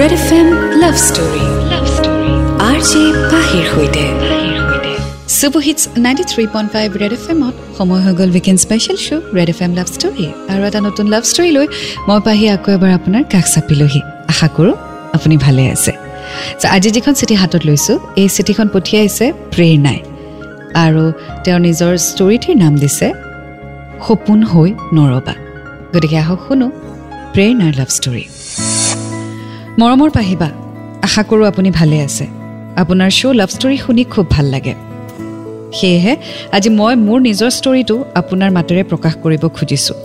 Red F M love story love story R J পাহিৰ সৈতে super hits ninety three point five Red F এমত সময় হৈ গ'ল weekend special show' Red F M love story আৰু এটা নতুন লাভ ষ্টৰী লৈ মই পাহি আকৌ এবাৰ আপোনাৰ কাষ চাপিলোহি আশা কৰোঁ আপুনি ভালে আছে। আজি যিখন চিঠি হাতত লৈছোঁ এই চিঠিখন পঠিয়াইছে প্ৰেৰণাই। আৰু তেওঁৰ নিজৰ ষ্টৰিটিৰ নাম দিছে সপোন হৈ নৰবা। গতিকে আহক শুনো প্ৰেৰণাৰ লাভ ষ্টৰী মৰমৰ পাহিবা আশা কৰোঁ আপুনি ভালে আছে। আপোনাৰ শ্ব' লাভ ষ্টৰী শুনি খুব ভাল লাগে। সেয়েহে আজি মই মোৰ নিজৰ ষ্টৰিটো আপোনাৰ মাতেৰে প্ৰকাশ কৰিব খুজিছোঁ।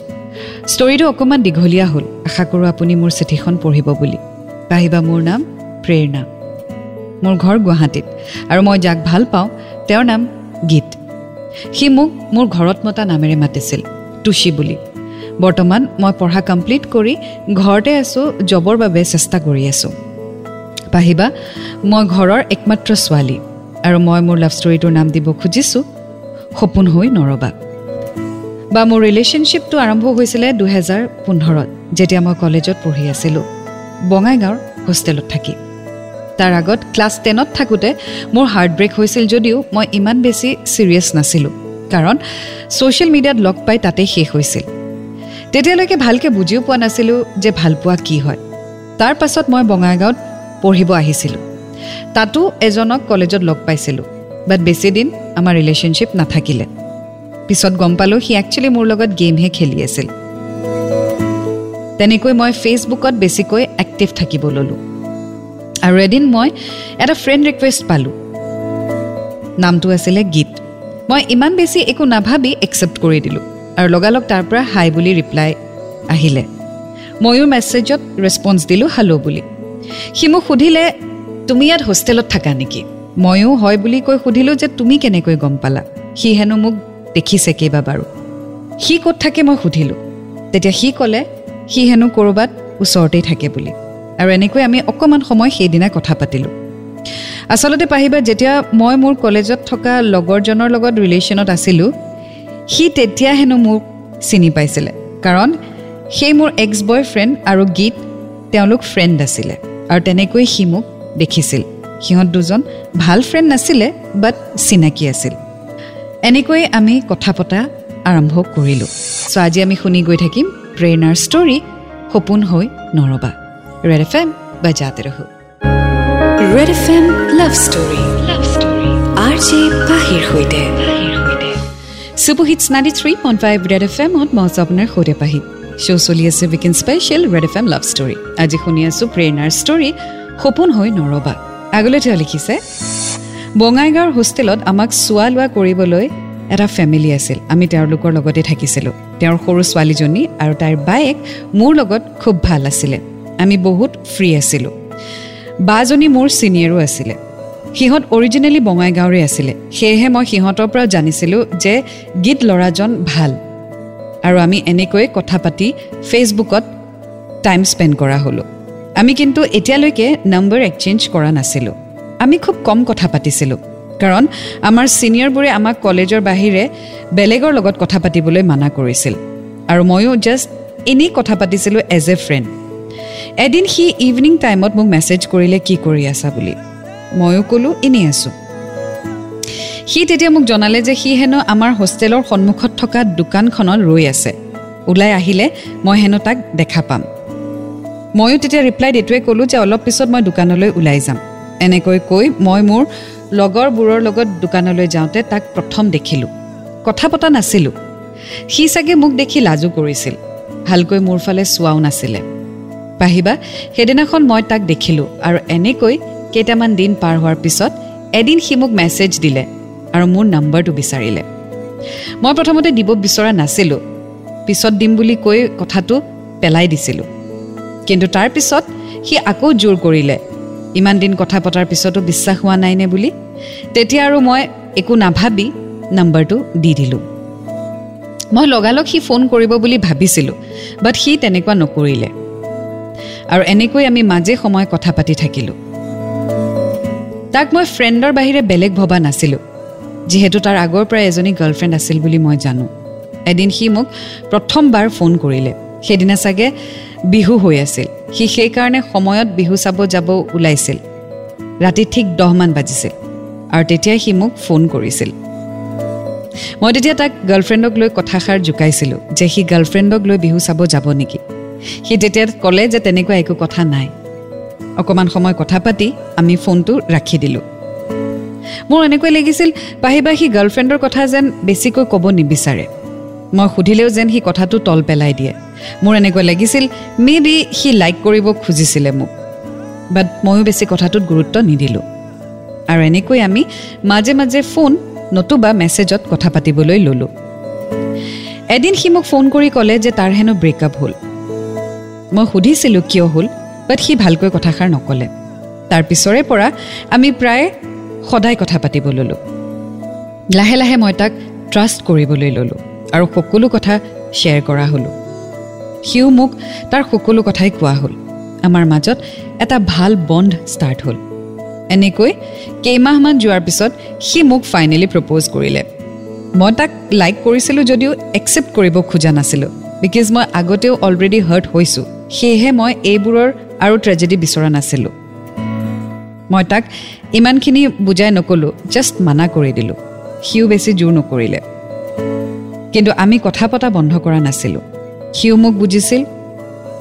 ষ্টৰিটো অকণমান দীঘলীয়া হ'ল আশা কৰোঁ আপুনি মোৰ চিঠিখন পঢ়িব বুলি। পাহিবা মোৰ নাম প্ৰেৰণা। মোৰ ঘৰ গুৱাহাটীত আৰু মই যাক ভাল পাওঁ তেওঁৰ নাম গীত। সি মোক মোৰ ঘৰত মতা নামেৰে মাতিছিল টুচি বুলি। বৰ্তমান মই পঢ়া কমপ্লিট কৰি ঘৰতে আছোঁ জবৰ বাবে চেষ্টা কৰি আছোঁ। পাহিবা মই ঘৰৰ একমাত্ৰ ছোৱালী আৰু মই মোৰ লাভ ষ্টৰিটোৰ নাম দিব খুজিছোঁ সপোন হৈ নৰবা। বা মোৰ ৰিলেশ্যনশ্বিপটো আৰম্ভ হৈছিলে দুহেজাৰ পোন্ধৰত যেতিয়া মই কলেজত পঢ়ি আছিলোঁ বঙাইগাঁৱৰ হোষ্টেলত থাকি। তাৰ আগত ক্লাছ টেনত থাকোঁতে মোৰ হাৰ্ট ব্ৰেক হৈছিল যদিও মই ইমান বেছি ছিৰিয়াছ নাছিলোঁ কাৰণ ছ'চিয়েল মিডিয়াত লগ পাই তাতেই শেষ হৈছিল। তেতিয়ালৈকে ভালকৈ বুজিও পোৱা নাছিলোঁ যে ভালপোৱা কি হয়। তাৰ পাছত মই বঙাইগাঁৱত পঢ়িব আহিছিলোঁ। তাতো এজনক কলেজত লগ পাইছিলোঁ বাট বেছিদিন আমাৰ ৰিলেশ্যনশ্বিপ নাথাকিলে। পিছত গম পালোঁ সি একচুৱেলি মোৰ লগত গেমহে খেলি আছিল। তেনেকৈ মই ফেচবুকত বেছিকৈ এক্টিভ থাকিব ল'লোঁ। আৰু এদিন মই এটা ফ্ৰেণ্ড ৰিকুৱেষ্ট পালোঁ। নামটো আছিলে গীত। মই ইমান বেছি একো নাভাবি একচেপ্ট কৰি দিলোঁ। আৰু লগালগ তাৰ পৰা হাই বুলি ৰিপ্লাই আহিলে। ময়ো মেছেজত ৰেচপঞ্চ দিলোঁ হেল্ল' বুলি। সি মোক সুধিলে তুমি ইয়াত হোষ্টেলত থাকা নেকি? ময়ো হয় বুলি কৈ সুধিলোঁ যে তুমি কেনেকৈ গম পালা? সি হেনো মোক দেখিছে কেইবাবাৰো। সি ক'ত থাকে? মই সুধিলোঁ। তেতিয়া সি ক'লে সি হেনো ক'ৰবাত ওচৰতেই থাকে বুলি। আৰু এনেকৈ আমি অকণমান সময় সেইদিনা কথা পাতিলোঁ। আচলতে পাহিবা যেতিয়া মই মোৰ কলেজত থকা লগৰজনৰ লগত ৰিলেশ্যনত আছিলোঁ সি তেতিয়া হেনো মোক চিনি পাইছিলে। কাৰণ সেই মোৰ এক্স বয় ফ্ৰেণ্ড আৰু গীত তেওঁলোক ফ্ৰেণ্ড আছিলে আৰু তেনেকৈ সি মোক দেখিছিল। সিহঁত দুজন ভাল ফ্ৰেণ্ড নাছিলে বাট চিনাকি আছিল। এনেকৈ আমি কথা পতা আৰম্ভ কৰিলোঁ। চ' আজি আমি শুনি গৈ থাকিম প্ৰেৰণাৰ ষ্টৰী সপোন হৈ নৰবা। ৰেড এফ এম বা জাতে ৰহো। Red F M love story love story R J পাহিৰ সৈতে। Super hits ninety three point five Red F এমত মই আছোঁ আপোনাৰ সৈতে পাহি শ্ব' চলি আছে weekend special Red F M love story আজি শুনি আছোঁ প্ৰেৰণাৰ ষ্টৰী সপোন হৈ নৰবা আগলৈ তেওঁ লিখিছে বঙাইগাঁৱৰ হোষ্টেলত আমাক চোৱা লোৱা কৰিবলৈ এটা ফেমিলি আছিল আমি তেওঁলোকৰ লগতে থাকিছিলোঁ তেওঁৰ সৰু ছোৱালীজনী আৰু তাইৰ বায়েক মোৰ লগত খুব ভাল আছিলে আমি বহুত ফ্ৰী আছিলোঁ বাজনী মোৰ ছিনিয়ৰো আছিলে সিহঁত অৰিজিনেলি বঙাইগাঁৱৰে আছিলে। সেয়েহে মই সিহঁতৰ পৰাও জানিছিলোঁ যে গীত ল'ৰাজন ভাল। আৰু আমি এনেকৈ কথা পাতি ফেচবুকত টাইম স্পেণ্ড কৰা হ'লোঁ। আমি কিন্তু এতিয়ালৈকে নম্বৰ এক্সেঞ্জ কৰা নাছিলোঁ। আমি খুব কম কথা পাতিছিলোঁ। কাৰণ আমাৰ ছিনিয়ৰবোৰে আমাক কলেজৰ বাহিৰে বেলেগৰ লগত কথা পাতিবলৈ মানা কৰিছিল। আৰু ময়ো জাষ্ট এনেই কথা পাতিছিলোঁ এজ এ ফ্ৰেণ্ড এদিন সি ইভিনিং টাইমত মোক মেছেজ কৰিলে কি কৰি আছা? বুলি। ময়ো ক'লোঁ এনেই আছোঁ। সি তেতিয়া মোক জনালে যে সি হেনো আমাৰ হোষ্টেলৰ সন্মুখত থকা দোকানখনত ৰৈ আছে। ওলাই আহিলে মই হেনো তাক দেখা পাম। ময়ো তেতিয়া ৰিপ্লাইত এইটোৱে ক'লোঁ যে অলপ পিছত মই দোকানলৈ ওলাই যাম। এনেকৈ কৈ মই মোৰ লগৰবোৰৰ লগত দোকানলৈ যাওঁতে তাক প্ৰথম দেখিলোঁ। কথা পতা নাছিলোঁ। সি চাগে মোক দেখি লাজো কৰিছিল। ভালকৈ মোৰ ফালে চোৱাও নাছিলে। পাহিবা সেইদিনাখন মই তাক দেখিলোঁ আৰু এনেকৈ কেইটামান দিন পাৰ হোৱাৰ পিছত এদিন সি মোক মেছেজ দিলে আৰু মোৰ নম্বৰটো বিচাৰিলে। মই প্ৰথমতে দিব বিচৰা নাছিলোঁ। পিছত দিম বুলি কৈ কথাটো পেলাই দিছিলোঁ। কিন্তু তাৰপিছত সি আকৌ জোৰ কৰিলে। ইমান দিন কথা পতাৰ পিছতো বিশ্বাস হোৱা নাইনে বুলি? তেতিয়া আৰু মই একো নাভাবি নম্বৰটো দি দিলোঁ। মই লগালগ সি ফোন কৰিব বুলি ভাবিছিলোঁ বাট সি তেনেকুৱা নকৰিলে। আৰু এনেকৈ আমি মাজে সময়ে কথা পাতি থাকিলোঁ। তাক মই ফ্ৰেণ্ডৰ বাহিৰে বেলেগ ভবা নাছিলোঁ। যিহেতু তাৰ আগৰ পৰাই এজনী গাৰ্লফ্ৰেণ্ড আছিল বুলি মই জানো। এদিন সি মোক প্ৰথমবাৰ ফোন কৰিলে। সেইদিনা চাগে বিহু হৈ আছিল। সি সেইকাৰণে সময়ত বিহু চাব যাব ওলাইছিল। ৰাতি ঠিক দহমান বাজিছিল আৰু তেতিয়াই সি মোক ফোন কৰিছিল। মই তেতিয়া তাক গাৰ্লফ্ৰেণ্ডক লৈ কথাষাৰ জোকাইছিলোঁ যে সি গাৰ্লফ্ৰেণ্ডক লৈ বিহু চাব যাব নেকি। সি তেতিয়া ক'লে যে তেনেকুৱা একো কথা নাই। অকণমান সময় কথা পাতি আমি ফোনটো ৰাখি দিলোঁ। মোৰ এনেকৈ লাগিছিল পাহিবা সি গাৰ্লফ্ৰেণ্ডৰ কথা যেন বেছিকৈ ক'ব নিবিচাৰে। মই সুধিলেও যেন সি কথাটো তল পেলাই দিয়ে। মোৰ এনেকুৱা লাগিছিল মে বি সি লাইক কৰিব খুজিছিলে মোক। বাট ময়ো বেছি কথাটোত গুৰুত্ব নিদিলোঁ। আৰু এনেকৈ আমি মাজে মাজে ফোন নতুবা মেছেজত কথা পাতিবলৈ ল'লোঁ। এদিন সি মোক ফোন কৰি ক'লে যে তাৰ হেনো ব্ৰেকআপ হ'ল। মই সুধিছিলোঁ কিয় হ'ল বাট সি ভালকৈ কথাষাৰ নক'লে। তাৰ পিছৰে পৰা আমি প্ৰায় সদায় কথা পাতিব ল'লোঁ। লাহে লাহে মই তাক ট্ৰাষ্ট কৰিবলৈ ল'লোঁ আৰু সকলো কথা শ্বেয়াৰ কৰা হ'লোঁ। সিও মোক তাৰ সকলো কথাই কোৱা হ'ল। আমাৰ মাজত এটা ভাল বণ্ড ষ্টাৰ্ট হ'ল। এনেকৈ কেইমাহমান যোৱাৰ পিছত সি মোক ফাইনেলি প্ৰপ'জ কৰিলে। মই তাক লাইক কৰিছিলোঁ যদিও একচেপ্ট কৰিব খোজা নাছিলোঁ। বিকজ মই আগতেও অলৰেডি হাৰ্ট হৈছোঁ। সেয়েহে মই এইবোৰৰ আৰু ট্ৰেজেডি বিচৰা নাছিলোঁ। মই তাক ইমানখিনি বুজাই নক'লোঁ জাষ্ট মানা কৰি দিলোঁ। সিও বেছি জোৰ নকৰিলে। কিন্তু আমি কথা পতা বন্ধ কৰা নাছিলোঁ। সিও মোক বুজিছিল।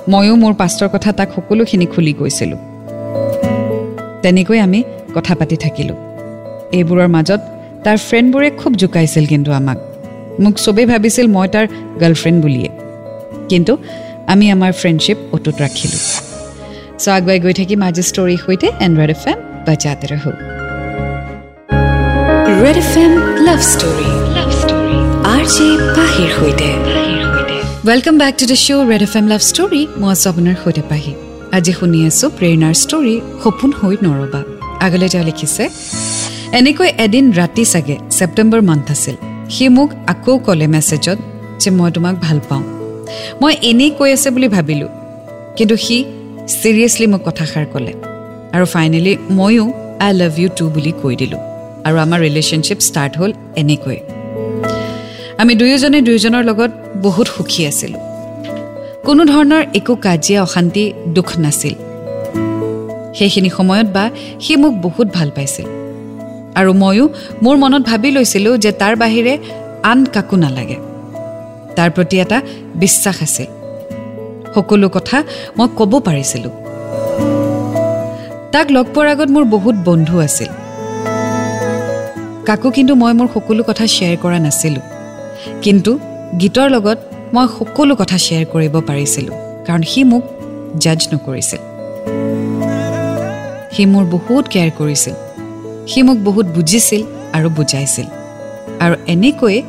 ময়ো মোৰ পাষ্টৰ কথা তাক সকলোখিনি খুলি কৈছিলোঁ তেনেকৈ আমি কথা পাতি থাকিলোঁ। এইবোৰৰ মাজত তাৰ ফ্ৰেণ্ডবোৰে খুব জোকাইছিল কিন্তু আমাক। মোক চবেই ভাবিছিল মই তাৰ গাৰ্লফ্ৰেণ্ড বুলিয়ে। কিন্তু আমি আমাৰ ফ্ৰেণ্ডশ্বিপ অটুট ৰাখিলোঁ। চ' আগুৱাই গৈ থাকিম আজি ষ্টৰীৰ সৈতে এণ্ড্ৰইড এফ এম বাজাতে ৰহো। Red F M love story love story R J পাহিৰ সৈতে। Welcome back to the show' Red F M love story মই আছোঁ আপোনাৰ সৈতে পাহি। আজি শুনি আছোঁ প্ৰেৰণাৰ ষ্টৰী সপোন হৈ নৰবা। আগলৈ তেওঁ লিখিছে এনেকৈ এদিন ৰাতি চাগে ছেপ্টেম্বৰ মান্থ আছিল। সি মোক আকৌ ক'লে মেছেজত যে মই তোমাক ভাল পাওঁ। মই এনেই কৈ আছে বুলি ভাবিলোঁ। কিন্তু সি ছিৰিয়াছলি মোক কথাষাৰ ক'লে। আৰু ফাইনেলি ময়ো আই লাভ ইউ টু বুলি কৈ দিলোঁ। আৰু আমাৰ ৰিলেশ্যনশ্বিপ ষ্টাৰ্ট হ'ল এনেকৈ। আমি দুয়োজনে দুয়োজনৰ লগত বহুত সুখী আছিলোঁ। কোনো ধৰণৰ একো কাজিয়া অশান্তি দুখ নাছিল। সেইখিনি সময়ত বা সি মোক বহুত ভাল পাইছিল। আৰু ময়ো মোৰ মনত ভাবি লৈছিলোঁ যে তাৰ বাহিৰে আন কাকো নালাগে। তাৰ প্ৰতি এটা বিশ্বাস আছিল। সকলো কথা মই ক'ব পাৰিছিলোঁ। তাক লগ পোৱাৰ আগত মোৰ বহুত বন্ধু আছিল। কাকো কিন্তু মই মোৰ সকলো কথা শ্বেয়াৰ কৰা নাছিলোঁ। কিন্তু গীতৰ লগত মই সকলো কথা শ্বেয়াৰ কৰিব পাৰিছিলোঁ কাৰণ সি মোক জাজ নকৰিছিল। সি মোৰ বহুত কেয়াৰ কৰিছিল। সি মোক বহুত বুজিছিল আৰু বুজাইছিল। আৰু এনেকৈয়ে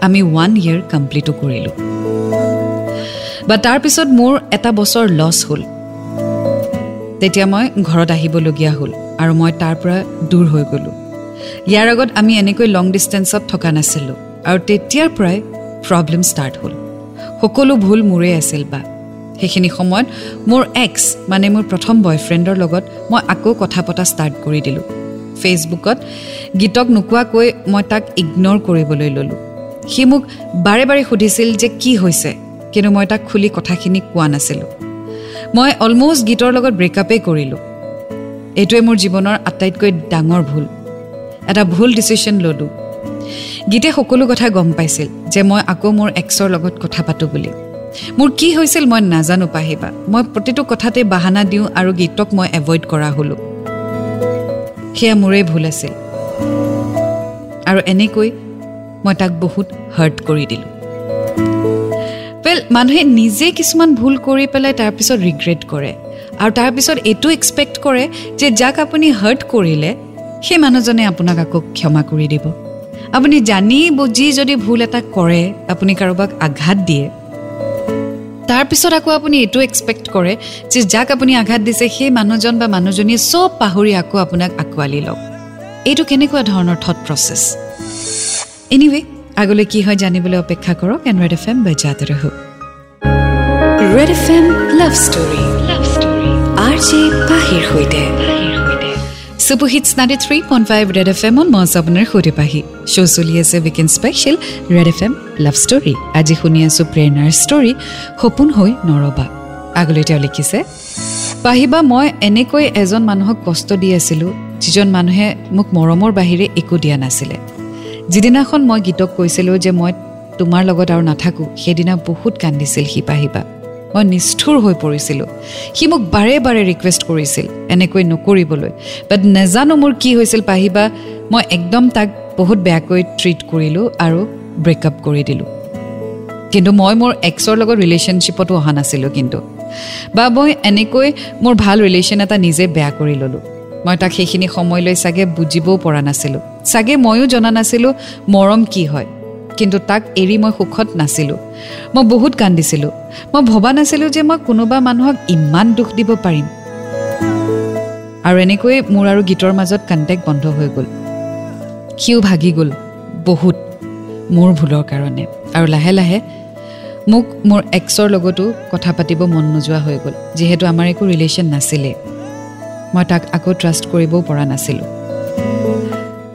আমি ওৱান ইয়েৰ কমপ্লিটো কৰিলোঁ। বা তাৰপিছত মোৰ এটা বছৰ লছ হ'ল। তেতিয়া মই ঘৰত আহিবলগীয়া হ'ল আৰু মই তাৰ পৰা দূৰ হৈ গ'লোঁ। ইয়াৰ আগত আমি এনেকৈ লং ডিষ্টেঞ্চত থকা নাছিলোঁ আৰু তেতিয়াৰ পৰাই প্ৰব্লেম ষ্টাৰ্ট হ'ল। সকলো ভুল মোৰেই আছিল বা। সেইখিনি সময়ত মোৰ এক্স মানে মোৰ প্ৰথম বয়ফ্ৰেণ্ডৰ লগত মই আকৌ কথা পতা ষ্টাৰ্ট কৰি দিলোঁ। ফেচবুকত গীতক নোকোৱাকৈ মই তাক ইগন'ৰ কৰিবলৈ ল'লোঁ। সি মোক বাৰে বাৰে সুধিছিল যে কি হৈছে? কিন্তু মই তাক খুলি কথাখিনি কোৱা নাছিলোঁ। মই অলমষ্ট গীতৰ লগত ব্ৰেকআপেই কৰিলোঁ। এইটোৱে মোৰ জীৱনৰ আটাইতকৈ ডাঙৰ ভুল। এটা ভুল ডিচিশ্যন ল'লোঁ। গীতে সকলো কথা গম পাইছিল যে মই আকৌ মোৰ এক্সৰ লগত কথা পাতোঁ বুলি। মোৰ কি হৈছিল মই নাজানো পাহিবা। মই প্ৰতিটো কথাতে বাহানা দিওঁ আৰু গীতক মই এভইড কৰা হ'লোঁ। সেয়া মোৰেই ভুল আছিল। আৰু এনেকৈ মই তাক বহুত হাৰ্ট কৰি দিলোঁ। ৱেল মানুহে নিজে কিছুমান ভুল কৰি পেলাই তাৰপিছত ৰিগ্ৰেট কৰে। আৰু তাৰপিছত এইটো এক্সপেক্ট কৰে যে যাক আপুনি হাৰ্ট কৰিলে সেই মানুহজনে আপোনাক আকৌ ক্ষমা কৰি দিব। আপুনি জানি বুজি যদি ভুল এটা কৰে আপুনি কাৰোবাক আঘাত দিয়ে। তাৰপিছত আকৌ আপুনি এইটো এক্সপেক্ট কৰে যে যাক আপুনি আঘাত দিছে সেই মানুহজন বা মানুহজনীয়ে চব পাহৰি আকৌ আপোনাক আঁকোৱালি লওক। এইটো কেনেকুৱা ধৰণৰ থট প্ৰচেছ এনিৱে আগলৈ কি হয় জানিবলৈ অপেক্ষা কৰক এণ্ড্ৰইড এফ এম বেজাতে ৰহক Red F M love story love story R J পাহিৰ সৈতে super hit ninety three point five Red F এমত মই আছোঁ আপোনাৰ সৈতে পাহি। শ্ব' চলি আছে weekend special Red F M love story আজি শুনি আছোঁ প্ৰেৰণাৰ ষ্টৰী সপোন হৈ নৰবা। আগলৈ তেওঁ লিখিছে পাহিবা মই এনেকৈ এজন মানুহক কষ্ট দি আছিলোঁ যিজন মানুহে মোক মৰমৰ বাহিৰে একো দিয়া নাছিলে। যিদিনাখন মই গীতক কৈছিলোঁ যে মই তোমাৰ লগত আৰু নাথাকোঁ সেইদিনা বহুত কান্দিছিল সি পাহিবা। মই নিষ্ঠুৰ হৈ পৰিছিলোঁ। সি মোক বাৰে বাৰে ৰিকুৱেষ্ট কৰিছিল এনেকৈ নকৰিবলৈ। বাট নেজানো মোৰ কি হৈছিল পাহিবা মই একদম তাক বহুত বেয়াকৈ ট্ৰিট কৰিলোঁ আৰু ব্ৰেকআপ কৰি দিলোঁ। কিন্তু মই মোৰ এক্সৰ লগত ৰিলেশ্যনশ্বিপতো অহা নাছিলোঁ কিন্তু। বা মই এনেকৈ মোৰ ভাল ৰিলেশ্যন এটা নিজে বেয়া কৰি ল'লোঁ। মই তাক সেইখিনি সময়লৈ চাগে বুজিবও পৰা নাছিলোঁ। চাগে ময়ো জনা নাছিলোঁ মৰম কি হয়। কিন্তু তাক এৰি মই সুখত নাছিলোঁ। মই বহুত কান্দিছিলোঁ। মই ভবা নাছিলোঁ যে মই কোনোবা মানুহক ইমান দুখ দিব পাৰিম। আৰু এনেকৈ মোৰ আৰু গীতৰ মাজত কণ্টেক্ট বন্ধ হৈ গ'ল। সিও ভাগি গ'ল বহুত মোৰ ভুলৰ কাৰণে। আৰু লাহে লাহে মোক মোৰ এক্সৰ লগতো কথা পাতিব মন নোযোৱা হৈ গ'ল যিহেতু আমাৰ একো ৰিলেশ্যন নাছিলেই মই তাক আকৌ ট্ৰাষ্ট কৰিবও পৰা নাছিলোঁ।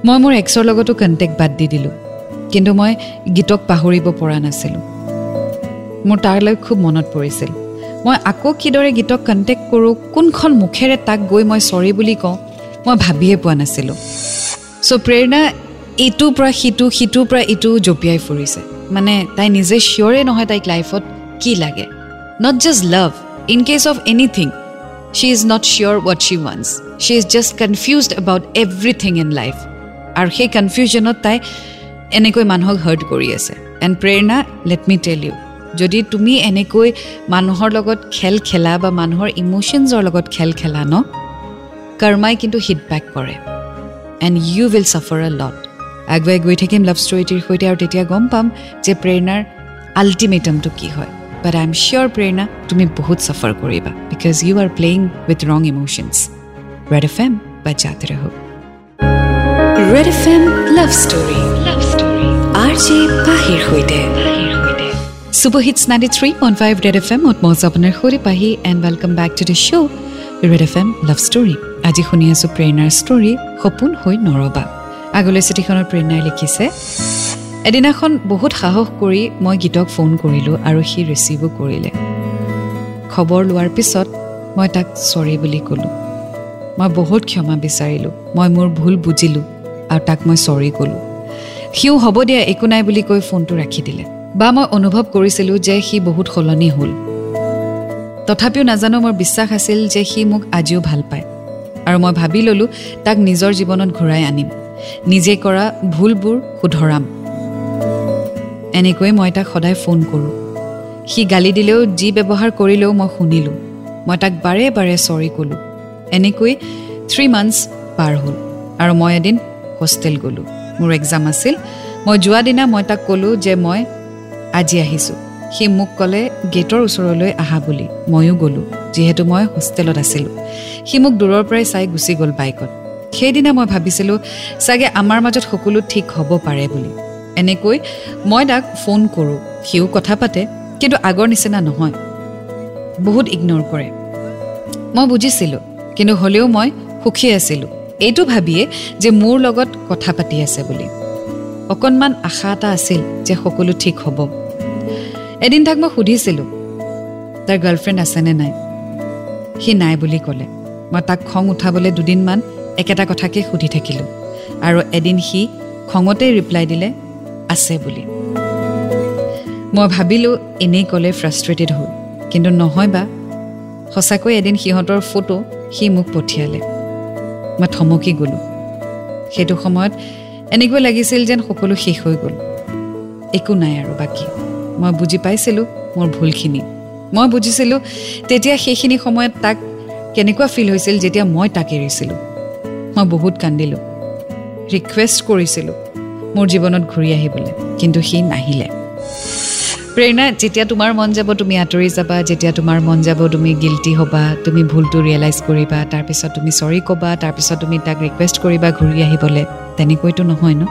মই মোৰ এক্সৰ লগতো কণ্টেক্ট বাদ দি দিলোঁ। কিন্তু মই গীতক পাহৰিব পৰা নাছিলোঁ। মোৰ তাৰলৈ খুব মনত পৰিছিল। মই আকৌ কিদৰে গীতক কণ্টেক্ট কৰোঁ কোনখন মুখেৰে তাক গৈ মই চৰি বুলি কওঁ মই ভাবিয়ে পোৱা নাছিলোঁ। চ' প্ৰেৰণা ইটোৰ পৰা সিটো সিটোৰ পৰা ইটো জঁপিয়াই ফুৰিছে। মানে তাই নিজে চিয়'ৰে নহয় তাইক লাইফত কি লাগে। Not just love in case of anything she is not sure what she wants she is just confused about everything in life আৰু সেই কনফিউজনত তাই এনেকৈ মানুহক হাৰ্ট কৰি আছে। এণ্ড প্ৰেৰণা লেট মি টেল ইউ যদি তুমি এনেকৈ মানুহৰ লগত খেল খেলা বা মানুহৰ ইম'শ্যনছৰ লগত খেল খেলা ন কৰ্মাই কিন্তু হিটবেক কৰে। And you will suffer a lot আগুৱাই গৈ থাকিম লাভ ষ্টৰিটিৰ সৈতে আৰু তেতিয়া গম পাম যে প্ৰেৰণাৰ আল্টিমেটামটো কি হয়। বাট আই এম চিয়'ৰ প্ৰেৰণা তুমি বহুত ছাফাৰ কৰিবা। Because you are playing with wrong emotions Red F M বা জাতে ৰহ Red F M love story love story R J পাহিৰ সৈতে Super Hits 93.5 Red FM মত মজ আপোনাৰ সৈতে Pahi and welcome back to the show' Red F M love story আজি শুনি আছোঁ প্ৰেৰণাৰ ষ্টৰী সপোন হৈ নৰবা। আগলৈ চিঠিখনত প্ৰেৰণাই লিখিছে এদিনাখন বহুত সাহস কৰি মই গীতক ফোন কৰিলোঁ আৰু সি ৰিচিভো কৰিলে। খবৰ লোৱাৰ পিছত মই তাক চৰি বুলি ক'লোঁ। মই বহুত ক্ষমা বিচাৰিলোঁ। মই মোৰ ভুল বুজিলোঁ আৰু তাক মই চৰি ক'লোঁ। সিও হ'ব দিয়া একো নাই বুলি কৈ ফোনটো ৰাখি দিলে। বা মই অনুভৱ কৰিছিলোঁ যে সি বহুত সলনি হ'ল। তথাপিও নাজানো মোৰ বিশ্বাস আছিল যে সি মোক আজিও ভাল পায়। আৰু মই ভাবি ল'লোঁ তাক নিজৰ জীৱনত ঘূৰাই আনিম। নিজে কৰা ভুলবোৰ শুধৰাম। এনেকৈয়ে মই তাক সদায় ফোন কৰোঁ। সি গালি দিলেও যি ব্যৱহাৰ কৰিলেও মই শুনিলোঁ। মই তাক বাৰে বাৰে চৰি ক'লোঁ। এনেকৈ থ্ৰী মান্থছ পাৰ হ'ল। আৰু মই এদিন হোষ্টেল গ'লোঁ। মোৰ এক্সাম আছিল। মই যোৱা দিনা মই তাক ক'লোঁ যে মই আজি আহিছোঁ। সি মোক ক'লে গেটৰ ওচৰলৈ আহা বুলি। ময়ো গ'লোঁ যিহেতু মই হোষ্টেলত আছিলোঁ। সি মোক দূৰৰ পৰাই চাই গুচি গ'ল বাইকত। সেইদিনা মই ভাবিছিলোঁ চাগে আমাৰ মাজত সকলো ঠিক হ'ব পাৰে বুলি। এনেকৈ মই তাক ফোন কৰোঁ। সিও কথা পাতে কিন্তু আগৰ নিচিনা নহয়। বহুত ইগন'ৰ কৰে। মই বুজিছিলোঁ কিন্তু হ'লেও মই সুখী আছিলোঁ। এইটো ভাবিয়ে যে মোৰ লগত কথা পাতি আছে বুলি। অকণমান আশা এটা আছিল যে সকলো ঠিক হ'ব। এদিন তাক মই সুধিছিলোঁ তাৰ গাৰ্লফ্ৰেণ্ড আছেনে নাই? সি নাই বুলি ক'লে। মই তাক খং উঠাবলৈ দুদিনমান একেটা কথাকে সুধি থাকিলোঁ আৰু এদিন সি খঙতেই ৰিপ্লাই দিলে আছে বুলি। মই ভাবিলোঁ এনেই ক'লে ফ্ৰাষ্ট্ৰেটেড হ'ল কিন্তু নহয় বা। সঁচাকৈ এদিন সিহঁতৰ ফটো সি মোক পঠিয়ালে। মই থমকি গ'লোঁ। সেইটো সময়ত এনেকৈ লাগিছিল যেন সকলো শেষ হৈ গ'ল। একো নাই আৰু বাকী। মই বুজি পাইছিলোঁ মোৰ ভুলখিনি। মই বুজিছিলোঁ তেতিয়া সেইখিনি সময়ত তাক কেনেকুৱা ফিল হৈছিল যেতিয়া মই তাক এৰিছিলোঁ। মই বহুত কান্দিলোঁ। ৰিকুৱেষ্ট কৰিছিলোঁ মোৰ জীৱনত ঘূৰি আহিবলৈ কিন্তু সি নাহিলে। প্ৰেৰণা যেতিয়া তোমাৰ মন যাব তুমি আঁতৰি যাবা যেতিয়া তোমাৰ মন যাব তুমি গিল্টি হ'বা তুমি ভুলটো ৰিয়েলাইজ কৰিবা তাৰপিছত তুমি চৰি ক'বা তাৰপিছত তুমি তাক ৰিকুৱেষ্ট কৰিবা ঘূৰি আহিবলৈ। তেনেকৈতো নহয় ন?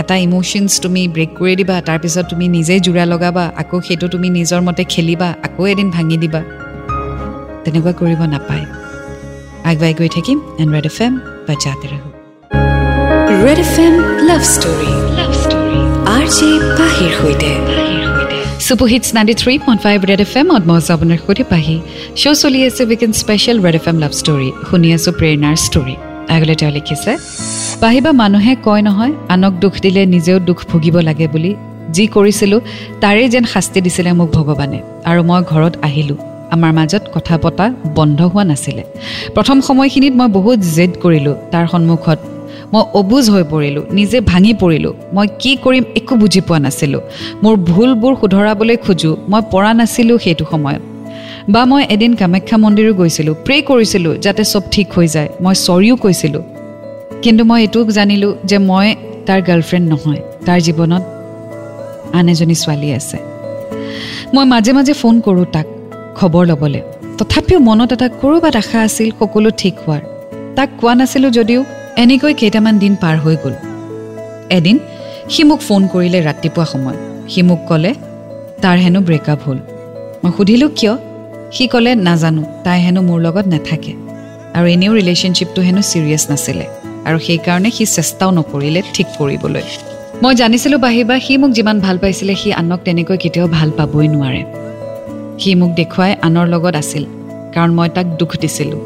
এটা ইম'শ্যনছ তুমি ব্ৰেক কৰি দিবা তাৰপিছত তুমি নিজেই জোৰা লগাবা আকৌ সেইটো তুমি নিজৰ মতে খেলিবা আকৌ এদিন ভাঙি দিবা। তেনেকুৱা কৰিব নাপায়। আগুৱাই গৈ থাকিম এণ্ড ৰেড এফ এম বা জাতে ৰাখোঁ Red F M love story love story R J পাহিৰ সৈতে। Super hits ninety three point five Red F এমত মই আছোঁ আপোনাৰ সৈতে পাহি। শ্ব' চলি আছে weekend special Red F M love story শুনি আছোঁ প্ৰেৰণাৰ ষ্টৰী আগলৈ তেওঁ লিখিছে পাহিবা মানুহে কয় নহয় আনক দুখ দিলে নিজেও দুখ ভুগিব লাগে বুলি। যি কৰিছিলোঁ তাৰেই যেন শাস্তি দিছিলে মোক ভগৱানে। আৰু মই ঘৰত আহিলোঁ। আমাৰ মাজত কথা পতা বন্ধ হোৱা নাছিলে। প্ৰথম সময়খিনিত মই বহুত জেদ কৰিলোঁ। তাৰ সন্মুখত মই অবুজ হৈ পৰিলোঁ নিজে ভাঙি পৰিলোঁ। মই কি কৰিম একো বুজি পোৱা নাছিলোঁ। মোৰ ভুলবোৰ শুধৰাবলৈ খোজোঁ মই পৰা নাছিলোঁ সেইটো সময়ত। বা মই এদিন কামাখ্যা মন্দিৰো গৈছিলোঁ প্ৰে কৰিছিলোঁ যাতে চব ঠিক হৈ যায় মই চৰিও কৈছিলোঁ। কিন্তু মই এইটোও জানিলোঁ যে মই তাৰ গাৰ্লফ্ৰেণ্ড নহয় তাৰ জীৱনত আন এজনী ছোৱালী আছে। মই মাজে মাজে ফোন কৰোঁ তাক খবৰ ল'বলৈ। তথাপিও মনত এটা ক'ৰবাত আশা আছিল সকলো ঠিক হোৱাৰ। তাক কোৱা নাছিলোঁ যদিও এনেকৈ কেইটামান দিন পাৰ হৈ গ'ল। এদিন সি মোক ফোন কৰিলে ৰাতিপুৱা সময়ত। সি মোক ক'লে তাৰ হেনো ব্ৰেকআপ হ'ল। মই সুধিলোঁ কিয়? সি ক'লে নাজানো তাই হেনো মোৰ লগত নাথাকে আৰু এনেও ৰিলেশ্যনশ্বিপটো হেনো ছিৰিয়াছ নাছিলে আৰু সেইকাৰণে সি চেষ্টাও নকৰিলে ঠিক কৰিবলৈ। মই জানিছিলোঁ বাহিবা সি মোক যিমান ভাল পাইছিলে সি আনক তেনেকৈ কেতিয়াও ভাল পাবই নোৱাৰে। সি মোক দেখুৱাই আনৰ লগত আছিল কাৰণ মই তাক দুখ দিছিলোঁ।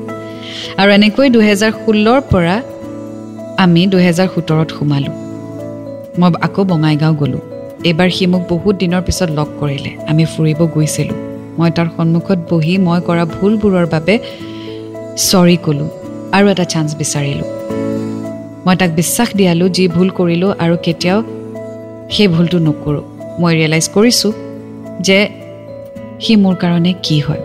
আৰু এনেকৈ দুহেজাৰ ষোল্লৰ পৰা আমি দুহেজাৰ সোতৰত সোমালোঁ। মই আকৌ বঙাইগাঁও গ'লোঁ। এইবাৰ সি মোক বহুত দিনৰ পিছত লগ কৰিলে। আমি ফুৰিব গৈছিলোঁ। মই তাৰ সন্মুখত বহি মই কৰা ভুলবোৰৰ বাবে চৰি ক'লোঁ আৰু এটা চান্স বিচাৰিলোঁ। মই তাক বিশ্বাস দিয়ালোঁ যি ভুল কৰিলোঁ আৰু কেতিয়াও সেই ভুলটো নকৰোঁ। মই ৰিয়েলাইজ কৰিছোঁ যে সি মোৰ কাৰণে কি হয়।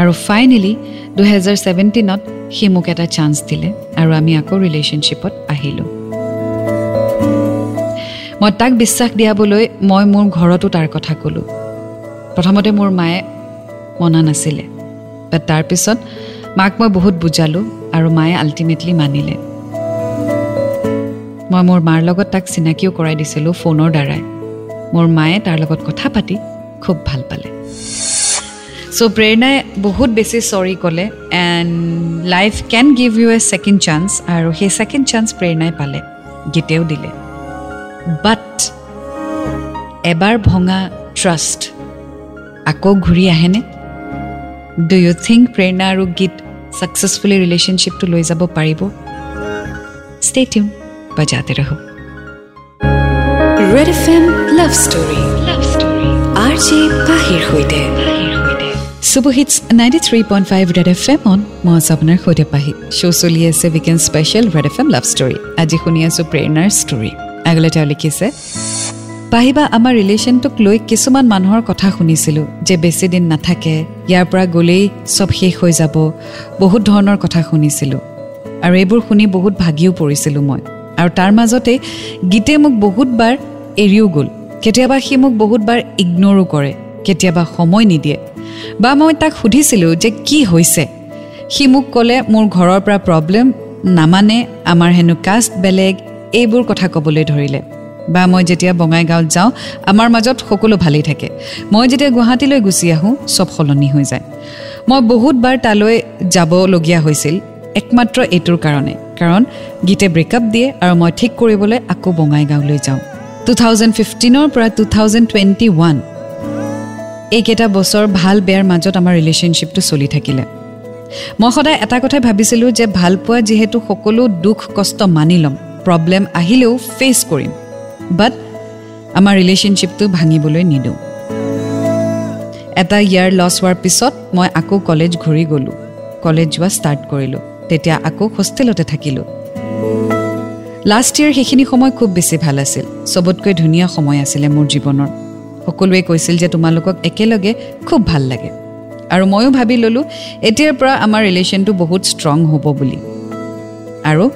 আৰু ফাইনেলি দুহেজাৰ ছেভেণ্টিনত সি মোক এটা চান্স দিলে আৰু আমি আকৌ ৰিলেশ্যনশ্বিপত আহিলোঁ। মই তাক বিশ্বাস দিয়াবলৈ মই মোৰ ঘৰতো তাৰ কথা ক'লোঁ। প্ৰথমতে মোৰ মায়ে মনা নাছিলে বাট তাৰপিছত মাক মই বহুত বুজালোঁ আৰু মায়ে আল্টিমেটলি মানিলে। মই মোৰ মাৰ লগত তাক চিনাকিও কৰাই দিছিলোঁ ফোনৰ দ্বাৰাই। মোৰ মায়ে তাৰ লগত কথা পাতি খুব ভাল পালে। চ' প্ৰেৰণাই বহুত বেছি চৰি ক'লে and life can give you a second chance আৰু সেই ছেকেণ্ড চান্স প্ৰেৰণাই পালে গীতেও দিলে বাট এবাৰ ভঙা ট্ৰাষ্ট আকৌ ঘূৰি আহেনে ডু ইউ থিংক প্ৰেৰণা আৰু গীত ছাকচেছফুলি ৰিলেশ্যনশ্বিপটো লৈ যাব পাৰিব ষ্টে টিউন বা যাতে ৰহ Red F M love story love story R J পাহিৰ সৈতে super hits ninety three point five Red F এমত মই আছোঁ আপোনাৰ সৈতে পাহি শ্ব' চলি আছে weekend special Red F M love story আজি শুনি আছোঁ প্ৰেৰণাৰ ষ্টৰী আগলৈ তেওঁ লিখিছে পাহিবা আমাৰ ৰিলেশ্যনটোক লৈ কিছুমান মানুহৰ কথা শুনিছিলোঁ যে বেছি দিন নাথাকে ইয়াৰ পৰা গ'লেই চব শেষ হৈ যাব বহুত ধৰণৰ কথা শুনিছিলোঁ আৰু এইবোৰ শুনি বহুত ভাগিও পৰিছিলোঁ মই আৰু তাৰ মাজতে গীতে মোক বহুতবাৰ এৰিও গ'ল কেতিয়াবা সি মোক বহুতবাৰ ইগনৰো কৰে কেতিয়াবা সময় নিদিয়ে বা মই তাক সুধিছিলোঁ যে কি হৈছে? সি মোক ক'লে মোৰ ঘৰৰ পৰা প্ৰব্লেম নামানে আমাৰ হেনো কাষ্ট বেলেগ এইবোৰ কথা ক'বলৈ ধৰিলে। বা মই যেতিয়া বঙাইগাঁৱত যাওঁ আমাৰ মাজত সকলো ভালেই থাকে। মই যেতিয়া গুৱাহাটীলৈ গুচি আহোঁ চব সলনি হৈ যায়। মই বহুতবাৰ তালৈ যাবলগীয়া হৈছিল একমাত্ৰ এইটোৰ কাৰণে। কাৰণ গীতে ব্ৰেকআপ দিয়ে আৰু মই ঠিক কৰিবলৈ আকৌ বঙাইগাঁৱলৈ যাওঁ। টু থাউজেণ্ড ফিফটিনৰ পৰা টু থাউজেণ্ড টুৱেণ্টি ওৱান এইকেইটা বছৰ ভাল বেয়াৰ মাজত আমাৰ ৰিলেশ্যনশ্বিপটো চলি থাকিলে। মই সদায় এটা কথাই ভাবিছিলোঁ যে ভাল পোৱা যিহেতু সকলো দুখ কষ্ট মানি ল'ম প্ৰব্লেম আহিলেও ফেচ কৰিম। বাট আমাৰ ৰিলেশ্যনশ্বিপটো ভাঙিবলৈ নিদিওঁ। এটা ইয়াৰ লছ হোৱাৰ পিছত মই আকৌ কলেজ ঘূৰি গ'লোঁ। কলেজ যোৱা ষ্টাৰ্ট কৰিলোঁ তেতিয়া আকৌ হোষ্টেলতে থাকিলোঁ। লাষ্ট ইয়েৰ সেইখিনি সময় খুব বেছি ভাল আছিল। চবতকৈ ধুনীয়া সময় আছিলে মোৰ জীৱনৰ। সকলোৱে কৈছিল যে তোমালোকক একেলগে খুব ভাল লাগে। আৰু ময়ো ভাবি ল'লোঁ এতিয়াৰ পৰা আমাৰ ৰিলেশ্যনটো বহুত ষ্ট্ৰং হ'ব বুলি। আৰু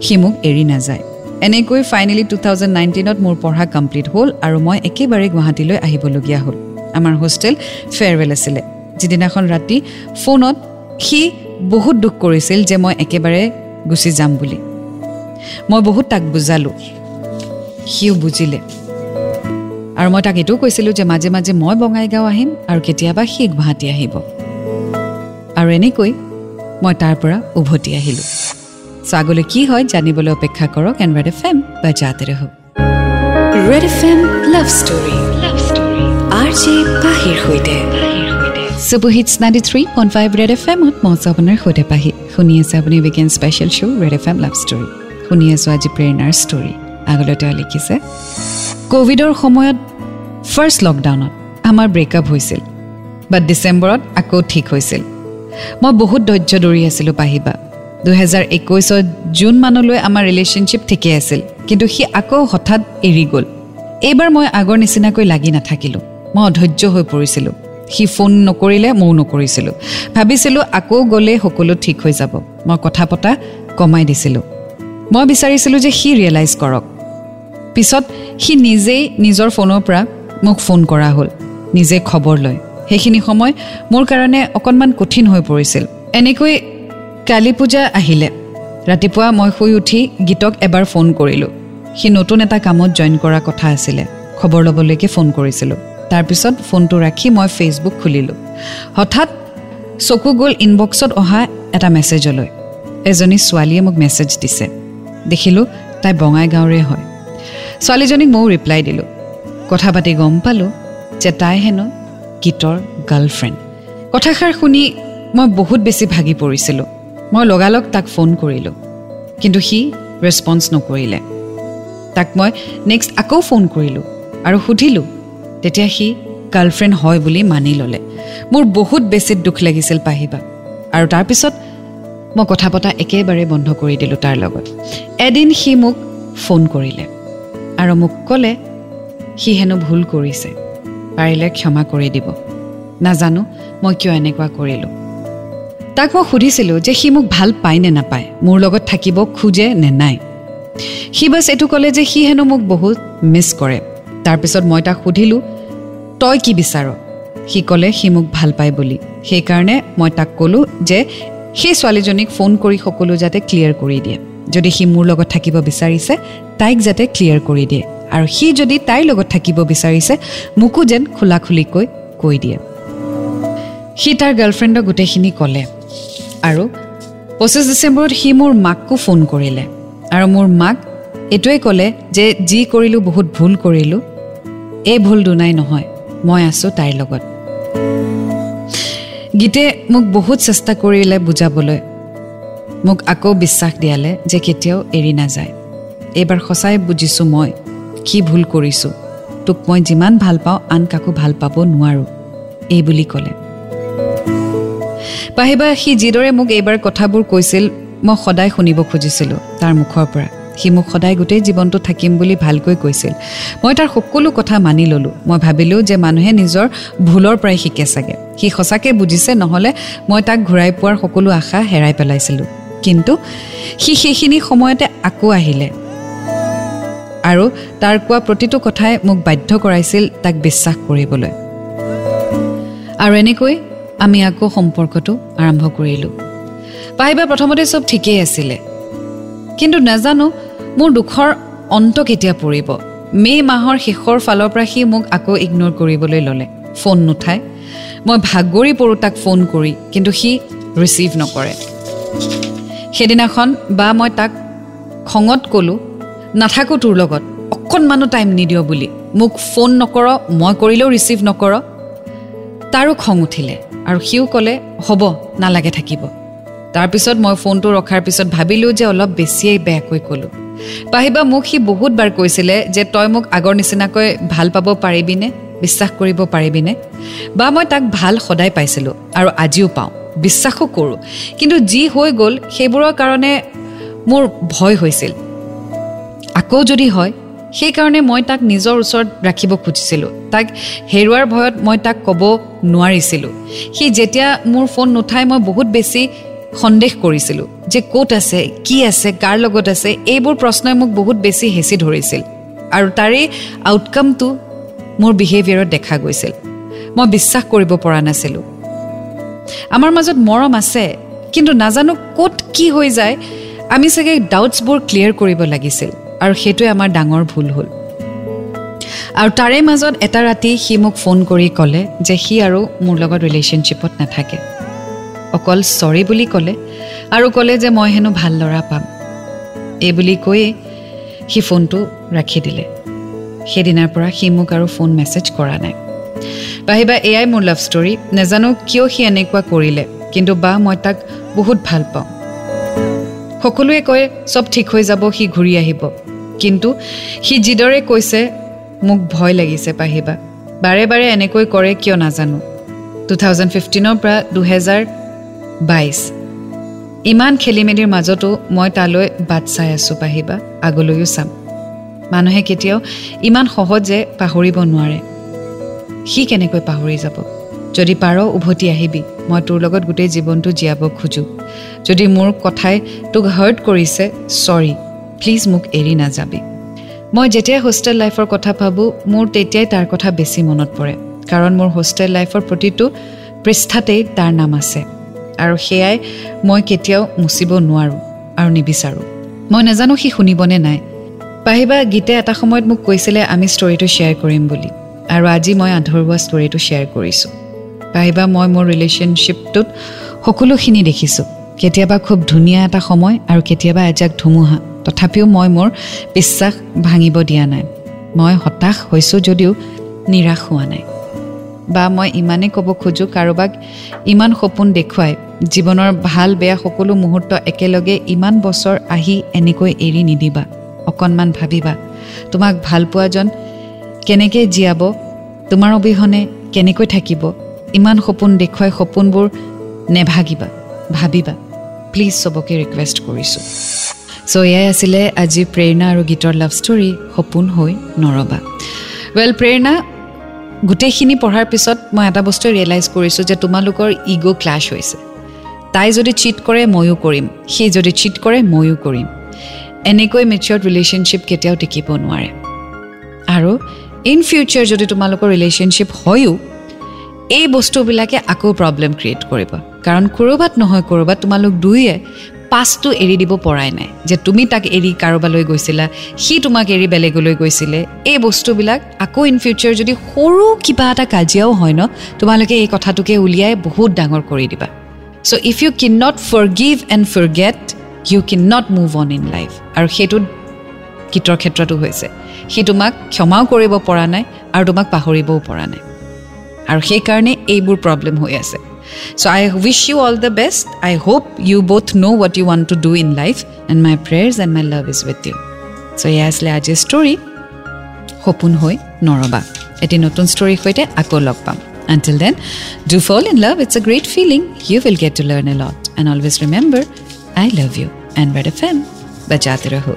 সি মোক এৰি নাযায়। এনেকৈ ফাইনেলি টু থাউজেণ্ড নাইনটিনত মোৰ পঢ়া কমপ্লিট হ'ল আৰু মই একেবাৰে গুৱাহাটীলৈ আহিবলগীয়া হ'ল। আমাৰ হোষ্টেল ফেয়াৰৱেল আছিলে। যিদিনাখন ৰাতি ফোনত সি বহুত দুখ কৰিছিল যে মই একেবাৰে গুচি যাম বুলি। মই বহুত তাক বুজালোঁ। সিও বুজিলে। আৰু মই তাক এইটোও কৈছিলোঁ যে মাজে মাজে মই বঙাইগাঁও আহিম আৰু কেতিয়াবা সি গুৱাহাটী আহিব। আৰু এনেকৈ মই তাৰ পৰা উভতি আহিলোঁ। চ' আগলৈ কি হয় জানিবলৈ অপেক্ষা কৰক এণ্ড ৰেড এফ এম বা জাতে ৰহ Red F M love story. Story J পাহিৰ সৈতে। Super hits ninety three point five Red F এমত মই আছোঁ আপোনাৰ সৈতে পাহি। শুনি আছে আপুনি weekend special show' Red F M love story. শুনি আছোঁ আজি প্ৰেৰণাৰ ষ্টৰী। আগলৈ তেওঁ লিখিছে ক'ভিডৰ সময়ত ফাৰ্ষ্ট লকডাউনত আমাৰ ব্ৰেকআপ হৈছিল বাট ডিচেম্বৰত আকৌ ঠিক হৈছিল। মই বহুত ধৈৰ্য ধৰি আছিলোঁ পাহিবা। দুহেজাৰ একৈছত জুন মানলৈ আমাৰ ৰিলেশ্যনশ্বিপ ঠিকেই আছিল কিন্তু সি আকৌ হঠাৎ এৰি গ'ল। এইবাৰ মই আগৰ নিচিনাকৈ লাগি নাথাকিলোঁ। মই অধৈৰ্য হৈ পৰিছিলোঁ। সি ফোন নকৰিলে ময়ো নকৰিছিলোঁ। ভাবিছিলোঁ আকৌ গ'লে সকলো ঠিক হৈ যাব। মই কথা পতা কমাই দিছিলোঁ। মই বিচাৰিছিলোঁ যে সি ৰিয়েলাইজ কৰক। পিছত সি নিজেই নিজৰ ফোনৰ পৰা মোক ফোন কৰা হ'ল। নিজে খবৰ লয় সেইখিনি সময় মোৰ কাৰণে অকণমান কঠিন হৈ পৰিছিল। এনেকৈ কালী পূজা আহিলে। ৰাতিপুৱা মই শুই উঠি গীতক এবাৰ ফোন কৰিলোঁ। সি নতুন এটা কামত জইন কৰা কথা আছিলে। খবৰ ল'বলৈকে ফোন কৰিছিলোঁ। তাৰপিছত ফোনটো ৰাখি মই ফেচবুক খুলিলোঁ। হঠাৎ চকু গ'ল ইনবক্সত অহা এটা মেছেজলৈ। এজনী ছোৱালীয়ে মোক মেছেজ দিছে। দেখিলোঁ তাই বঙাইগাঁৱৰে হয়। ছোৱালীজনীক ময়ো ৰিপ্লাই দিলোঁ। কথা পাতি গম পালোঁ যে তাই হেনো গীতৰ গাৰ্লফ্ৰেণ্ড। কথাষাৰ শুনি মই বহুত বেছি ভাগি পৰিছিলোঁ। মই লগালগ তাক ফোন কৰিলোঁ কিন্তু সি ৰেচপঞ্চ নকৰিলে। তাক মই নেক্সট আকৌ ফোন কৰিলোঁ আৰু সুধিলোঁ তেতিয়া সি গাৰ্লফ্ৰেণ্ড হয় বুলি মানি ল'লে। মোৰ বহুত বেছি দুখ লাগিছিল পাহিবা। আৰু তাৰপিছত মই কথা পতা একেবাৰে বন্ধ কৰি দিলোঁ তাৰ লগত। এদিন সি মোক ফোন কৰিলে আৰু মোক ক'লে সি হেনো ভুল কৰিছে। পাৰিলে ক্ষমা কৰি দিব। নাজানো মই কিয় এনেকুৱা কৰিলোঁ। তাক মই সুধিছিলোঁ যে সি মোক ভাল পায় নে নাপায় মোৰ লগত থাকিব খোজে নে নাই। সি বাছ এইটো ক'লে যে সি হেনো মোক বহুত মিছ কৰে। তাৰপিছত মই তাক সুধিলোঁ তই কি বিচাৰ? সি ক'লে সি মোক ভাল পায় বুলি। সেইকাৰণে মই তাক ক'লোঁ যে সেই ছোৱালীজনীক ফোন কৰি সকলো যাতে ক্লিয়াৰ কৰি দিয়ে। যদি সি মোৰ লগত থাকিব বিচাৰিছে তাইক যাতে ক্লিয়াৰ কৰি দিয়ে। আৰু সি যদি তাইৰ লগত থাকিব বিচাৰিছে মোকো যেন খোলা খুলিকৈ কৈ দিয়ে। সি তাৰ গাৰ্লফ্ৰেণ্ডক গোটেইখিনি ক'লে আৰু পঁচিছ ডিচেম্বৰত সি মোৰ মাককো ফোন কৰিলে আৰু মোৰ মাক এইটোৱে ক'লে যে যি কৰিলোঁ বহুত ভুল কৰিলোঁ এই ভুল দুনাই নহয় মই আছোঁ তাইৰ লগত। গীতে মোক বহুত চেষ্টা কৰিলে বুজাবলৈ। মোক আকৌ বিশ্বাস দিয়ালে যে কেতিয়াও এৰি নাযায়। এইবাৰ সঁচাই বুজিছোঁ মই। কি ভুল কৰিছোঁ? তোক মই যিমান ভাল পাওঁ আন কাকো ভাল পাব নোৱাৰোঁ। এই বুলি ক'লে। পাহিবা সি যিদৰে মোক এইবাৰ কথাবোৰ কৈছিল মই সদায় শুনিব খুজিছিলোঁ তাৰ মুখৰ পৰা। সি মোক সদায় গোটেই জীৱনটো থাকিম বুলি ভালকৈ কৈছিল। মই তাৰ সকলো কথা মানি ল'লোঁ। মই ভাবিলোঁ যে মানুহে নিজৰ ভুলৰ পৰাই শিকে চাগে। সি সঁচাকৈ বুজিছে নহ'লে মই তাক ঘূৰাই পোৱাৰ সকলো আশা হেৰাই পেলাইছিলোঁ। কিন্তু সি সেইখিনি সময়তে আকৌ আহিলে। আৰু তাৰ কোৱা প্ৰতিটো কথাই মোক বাধ্য কৰাইছিল তাক বিশ্বাস কৰিবলৈ। আৰু এনেকৈ আমি আকৌ সম্পৰ্কটো আৰম্ভ কৰিলোঁ। পাহিবা প্ৰথমতে চব ঠিকেই আছিলে। কিন্তু নাজানো মোৰ দুখৰ অন্ত কেতিয়া পৰিব। মে' মাহৰ শেষৰ ফালৰ পৰা সি মোক আকৌ ইগন'ৰ কৰিবলৈ ল'লে। ফোন নুঠায় মই ভাগৰি পৰোঁ তাক ফোন কৰি কিন্তু সি ৰিচিভ নকৰে। সেইদিনাখন বা মই তাক খঙত ক'লোঁ নাথাকোঁ তোৰ লগত। অকণমানো টাইম নিদিয় বুলি। মোক ফোন নকৰ মই কৰিলেও ৰিচিভ নকৰ। তাৰো খং উঠিলে আৰু সিও ক'লে হ'ব নালাগে থাকিব। তাৰপিছত মই ফোনটো ৰখাৰ পিছত ভাবিলোঁ যে অলপ বেছিয়েই বেয়াকৈ ক'লোঁ। পাহিবা মোক সি বহুতবাৰ কৈছিলে যে তই মোক আগৰ নিচিনাকৈ ভাল পাব পাৰিবিনে বিশ্বাস কৰিব পাৰিবিনে বা মই তাক ভাল সদায় পাইছিলোঁ আৰু আজিও পাওঁ। বিশ্বাসো কৰোঁ। কিন্তু যি হৈ গ'ল সেইবোৰৰ কাৰণে মোৰ ভয় হৈছিল। আকৌ যদি হয় সেইকাৰণে মই তাক নিজৰ ওচৰত ৰাখিব খুজিছিলোঁ। তাক হেৰুৱাৰ ভয়ত মই তাক ক'ব নোৱাৰিছিলোঁ। সি যেতিয়া মোৰ ফোন নুঠাই মই বহুত বেছি সন্দেহ কৰিছিলোঁ যে ক'ত আছে কি আছে কাৰ লগত আছে এইবোৰ প্ৰশ্নই মোক বহুত বেছি হেঁচি ধৰিছিল। আৰু তাৰে আউটকামটো মোৰ বিহেভিয়াৰত দেখা গৈছিল। মই বিশ্বাস কৰিব পৰা নাছিলোঁ। আমাৰ মাজত মৰম আছে কিন্তু নাজানো ক'ত কি হৈ যায় আমি চাগে ডাউটছবোৰ ক্লিয়াৰ কৰিব লাগিছিল। আৰু সেইটোৱে আমাৰ ডাঙৰ ভুল হ'ল। আৰু তাৰে মাজত এটা ৰাতি সি মোক ফোন কৰি ক'লে যে সি আৰু মোৰ লগত ৰিলেশ্যনশ্বিপত নাথাকে। অকল চৰি বুলি ক'লে আৰু ক'লে যে মই হেনো ভাল ল'ৰা পাম। এই বুলি কৈয়ে সি ফোনটো ৰাখি দিলে। সেইদিনাৰ পৰা সি মোক আৰু ফোন মেছেজ কৰা নাই। পাহিবা এয়াই মোৰ লাভ ষ্টৰী নাজানো কিয় সি এনেকুৱা কৰিলে কিন্তু বা মই তাক বহুত ভাল পাওঁ। সকলোৱে কয় চব ঠিক হৈ যাব সি ঘূৰি আহিব। কিন্তু সি যিদৰে কৈছে মোক ভয় লাগিছে পাহিবা। বাৰে বাৰে এনেকৈ কৰে কিয় নাজানো? টু থাউজেণ্ড ফিফটিনৰ পৰা দুহেজাৰ বাইছ। ইমান খেলি মেলিৰ মাজতো মই তালৈ বাট চাই আছোঁ পাহিবা। আগলৈও চাম। মানুহে কেতিয়াও ইমান সহজে পাহৰিব নোৱাৰে। সি কেনেকৈ পাহৰি যাব? যদি পাৰ উভতি আহিবি। মই তোৰ লগত গোটেই জীৱনটো জীয়াব খোজোঁ। যদি মোৰ কথাই তোক হাৰ্ট কৰিছে চৰি প্লিজ মোক এৰি নাযাবি। মই যেতিয়াই হোষ্টেল লাইফৰ কথা ভাবোঁ মোৰ তেতিয়াই তাৰ কথা বেছি মনত পৰে। কাৰণ মোৰ হোষ্টেল লাইফৰ প্ৰতিটো পৃষ্ঠাতেই তাৰ নাম আছে। আৰু সেয়াই মই কেতিয়াও মুচিব নোৱাৰোঁ আৰু নিবিচাৰোঁ। মই নাজানো সি শুনিবনে নাই। পাহিবা গীতে এটা সময়ত মোক কৈছিলে আমি ষ্টৰিটো শ্বেয়াৰ কৰিম বুলি। আৰু আজি মই আধৰুৱা ষ্টৰিটো শ্বেয়াৰ কৰিছোঁ। পাহিবা মই মোৰ ৰিলেশ্যনশ্বিপটোত সকলোখিনি দেখিছোঁ। কেতিয়াবা খুব ধুনীয়া এটা সময় আৰু কেতিয়াবা এজাক ধুমুহা। তথাপিও মই মোৰ বিশ্বাস ভাঙিব দিয়া নাই। মই হতাশ হৈছোঁ যদিও নিৰাশ হোৱা নাই। বা মই ইমানেই ক'ব খোজোঁ কাৰোবাক ইমান সপোন দেখুৱাই জীৱনৰ ভাল বেয়া সকলো মুহূৰ্ত একেলগে ইমান বছৰ আহি এনেকৈ এৰি নিদিবা অকণমান ভাবিবা তোমাক ভাল পোৱাজন কেনেকৈ জীয়াব তোমাৰ অবিহনে কেনেকৈ থাকিব ইমান সপোন দেখুৱাই সপোনবোৰ নেভাগিবা ভাবিবা। প্লিজ চবকে ৰিকুৱেষ্ট কৰিছোঁ। চ' এয়াই আছিলে আজি প্ৰেৰণা আৰু গীতৰ লাভ ষ্টৰী সপোন হৈ নৰবা। ৱেল প্ৰেৰণা গোটেইখিনি পঢ়াৰ পিছত মই এটা বস্তুৱে ৰিয়েলাইজ কৰিছোঁ যে তোমালোকৰ ইগ' ক্লাছ হৈছে। তাই যদি চিট কৰে ময়ো কৰিম। সি যদি চিট কৰে ময়ো কৰিম। এনেকৈ মেচিয়ৰ্ড ৰিলেশ্যনশ্বিপ কেতিয়াও টিকিব নোৱাৰে। আৰু ইন ফিউচাৰ যদি তোমালোকৰ ৰিলেশ্যনশ্বিপ হয়ো এই বস্তুবিলাকে আকৌ প্ৰব্লেম ক্ৰিয়েট কৰিব। কাৰণ ক'ৰবাত নহয় ক'ৰবাত তোমালোক দুয়ে পাছটো এৰি দিব পৰাই নাই। যে তুমি তাক এৰি কাৰোবালৈ গৈছিলা সি তোমাক এৰি বেলেগলৈ গৈছিলে এই বস্তুবিলাক আকৌ ইন ফিউচাৰ যদি সৰু কিবা এটা কাজিয়াও হয় ন তোমালোকে এই কথাটোকে উলিয়াই বহুত ডাঙৰ কৰি দিবা। So' if you can not forgive and forget you can not move on in life আৰু সেইটোত গীতৰ ক্ষেত্ৰতো হৈছে। সি তোমাক ক্ষমাও কৰিব পৰা নাই আৰু তোমাক পাহৰিবও পৰা নাই। আৰু সেইকাৰণে এইবোৰ প্ৰব্লেম হৈ আছে। so' I wish you all the best I hope you both know' what you want to do in life and my prayers and my love is with you so' এয়া আছিলে আজিৰ ষ্টৰী সপোন হৈ নৰবা এটি নতুন ষ্টৰীৰ সৈতে আকৌ লগ পাম until then do fall in love it's a great feeling you will get to learn a lot and always remember I love you and Red FM বজাতে ৰহো